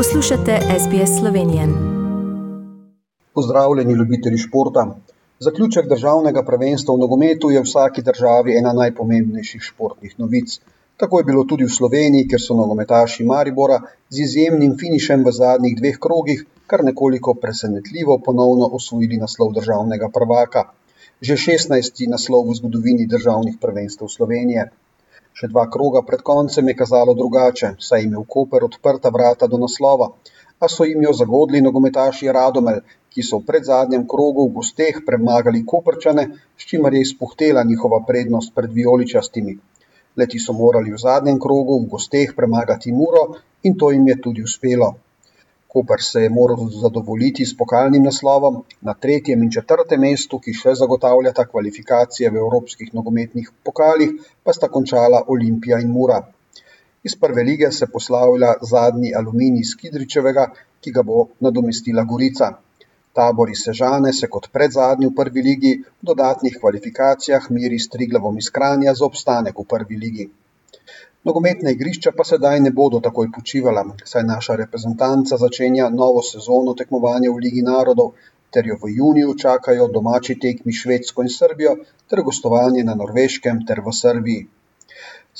Poslušate SBS Slovenije. Pozdravljeni, ljubitelji športa. Zaključek državnega prvenstva v nogometu je v vsaki državi ena najpomembnejših športnih novic. Tako je bilo tudi v Sloveniji, kjer so nogometaši Maribora z izjemnim finišem v zadnjih dveh krogih kar nekoliko presenetljivo ponovno osvojili naslov državnega prvaka. Že 16. naslov v zgodovini državnih prvenstv Slovenije. Še dva kroga pred koncem je kazalo drugače, saj je imel Koper odprta vrata do naslova, a so jim jo zagodli nogometaši Radomelj, ki so v predzadnjem krogu v gosteh premagali Koprčane, s čimer je izpuhtela njihova prednost pred vijoličastimi. Leti so morali v zadnjem krogu v gosteh premagati Muro in to jim je tudi uspelo. Koper se je moral zadovoljiti s pokalnim naslovom, na tretjem in četrtem mestu, ki še zagotavljata kvalifikacije v evropskih nogometnih pokalih, pa sta končala Olimpija in Mura. Iz prve lige se poslavlja zadnji aluminij Skidričevega, ki ga bo nadomestila Gorica. Tabor iz Sežane se kot predzadnji v prvi ligi v dodatnih kvalifikacijah miri s Triglavom iz Kranja za obstanek v prvi ligi. Nogometna igrišča pa sedaj ne bodo takoj počivala, saj naša reprezentanca začenja novo sezono tekmovanja v Ligi narodov, ter jo v juniju čakajo domači tekmi Švedsko in Srbijo, ter gostovanje na Norveškem ter v Srbiji.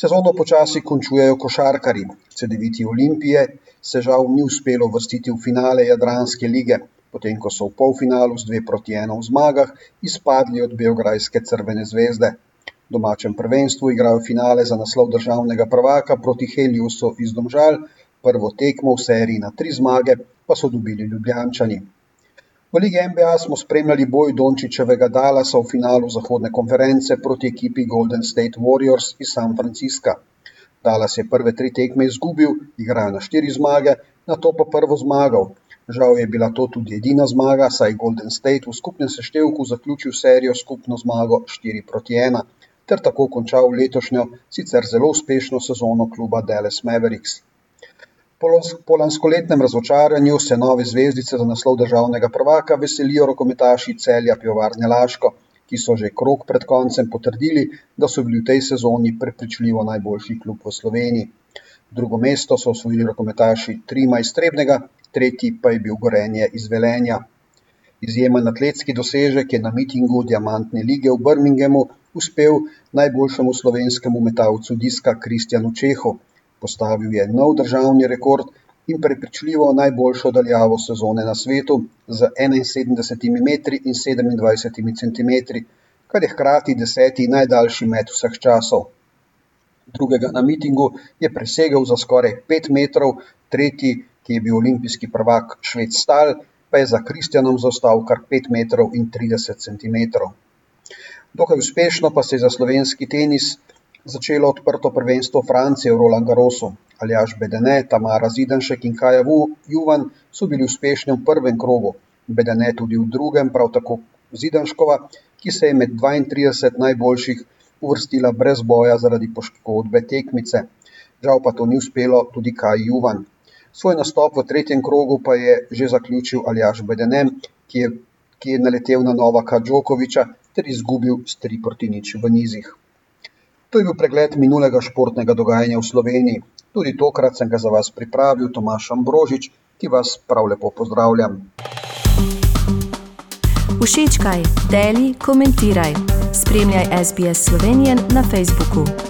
Sezono počasi končujejo košarkari. Cedeviti Olimpije se žal ni uspelo vrstiti v finale Jadranske lige, potem ko so v polfinalu z dve proti ena v zmagah izpadli od Beograjske crvene zvezde domačem prvenstvu igrajo finale za naslov državnega prvaka proti Heliusu iz Domžal, prvo tekmo v seriji na tri zmage pa so dobili Ljubljančani. V Ligi NBA smo spremljali boj Dončičevega Dalasa v finalu zahodne konference proti ekipi Golden State Warriors iz San Francisca. Dallas je prve tri tekme izgubil, igrajo na štiri zmage, na to pa prvo zmagal. Žal je bila to tudi edina zmaga, saj Golden State v skupnem seštevku zaključil serijo skupno zmago 4 proti 1 ter tako končal letošnjo sicer zelo uspešno sezono kluba Dallas Mavericks. Po lanskoletnem razočaranju se nove zvezdice za naslov državnega prvaka veselijo rokometaši celja Pivovarne Laško, ki so že krok pred koncem potrdili, da so bili v tej sezoni prepričljivo najboljši klub v Sloveniji. Drugo mesto so osvojili rokometaši Trima iz Trebnega, tretji pa je bil Gorenje iz Velenja. Izjemen atletski dosežek je na mitingu Diamantne lige v Birminghamu uspel najboljšemu slovenskemu metalcu diska Kristjanu Čehu. Postavil je nov državni rekord in prepričljivo najboljšo daljavo sezone na svetu z 71 metri in 27 centimetri, kar je hkrati deseti najdaljši met vseh časov. Drugega na mitingu je presegel za skoraj 5 metrov, tretji, ki je bil olimpijski prvak Šved Stal, pa je za Kristjanom zaostal kar 5 metrov in 30 centimetrov. Dokaj uspešno pa se je za slovenski tenis začelo odprto prvenstvo Francije v Roland Garrosu. Aljaš Bedene, Tamara Zidanšek in Kaja Juvan so bili uspešni v prvem krogu, Bedene tudi v drugem, prav tako Zidanškova, ki se je med 32 najboljših uvrstila brez boja zaradi poškodbe tekmice. Žal pa to ni uspelo tudi Kaj Juvan. Svoj nastop v tretjem krogu pa je že zaključil Aljaš Bedene, ki je, ki je naletel na Novaka Džokoviča, ter izgubil s 3 proti nič v nizih. To je bil pregled minulega športnega dogajanja v Sloveniji. Tudi tokrat sem ga za vas pripravil Tomaš Ambrožič, ki vas prav lepo pozdravljam. Všečkaj, deli, komentiraj. Spremljaj SBS Slovenijo na Facebooku.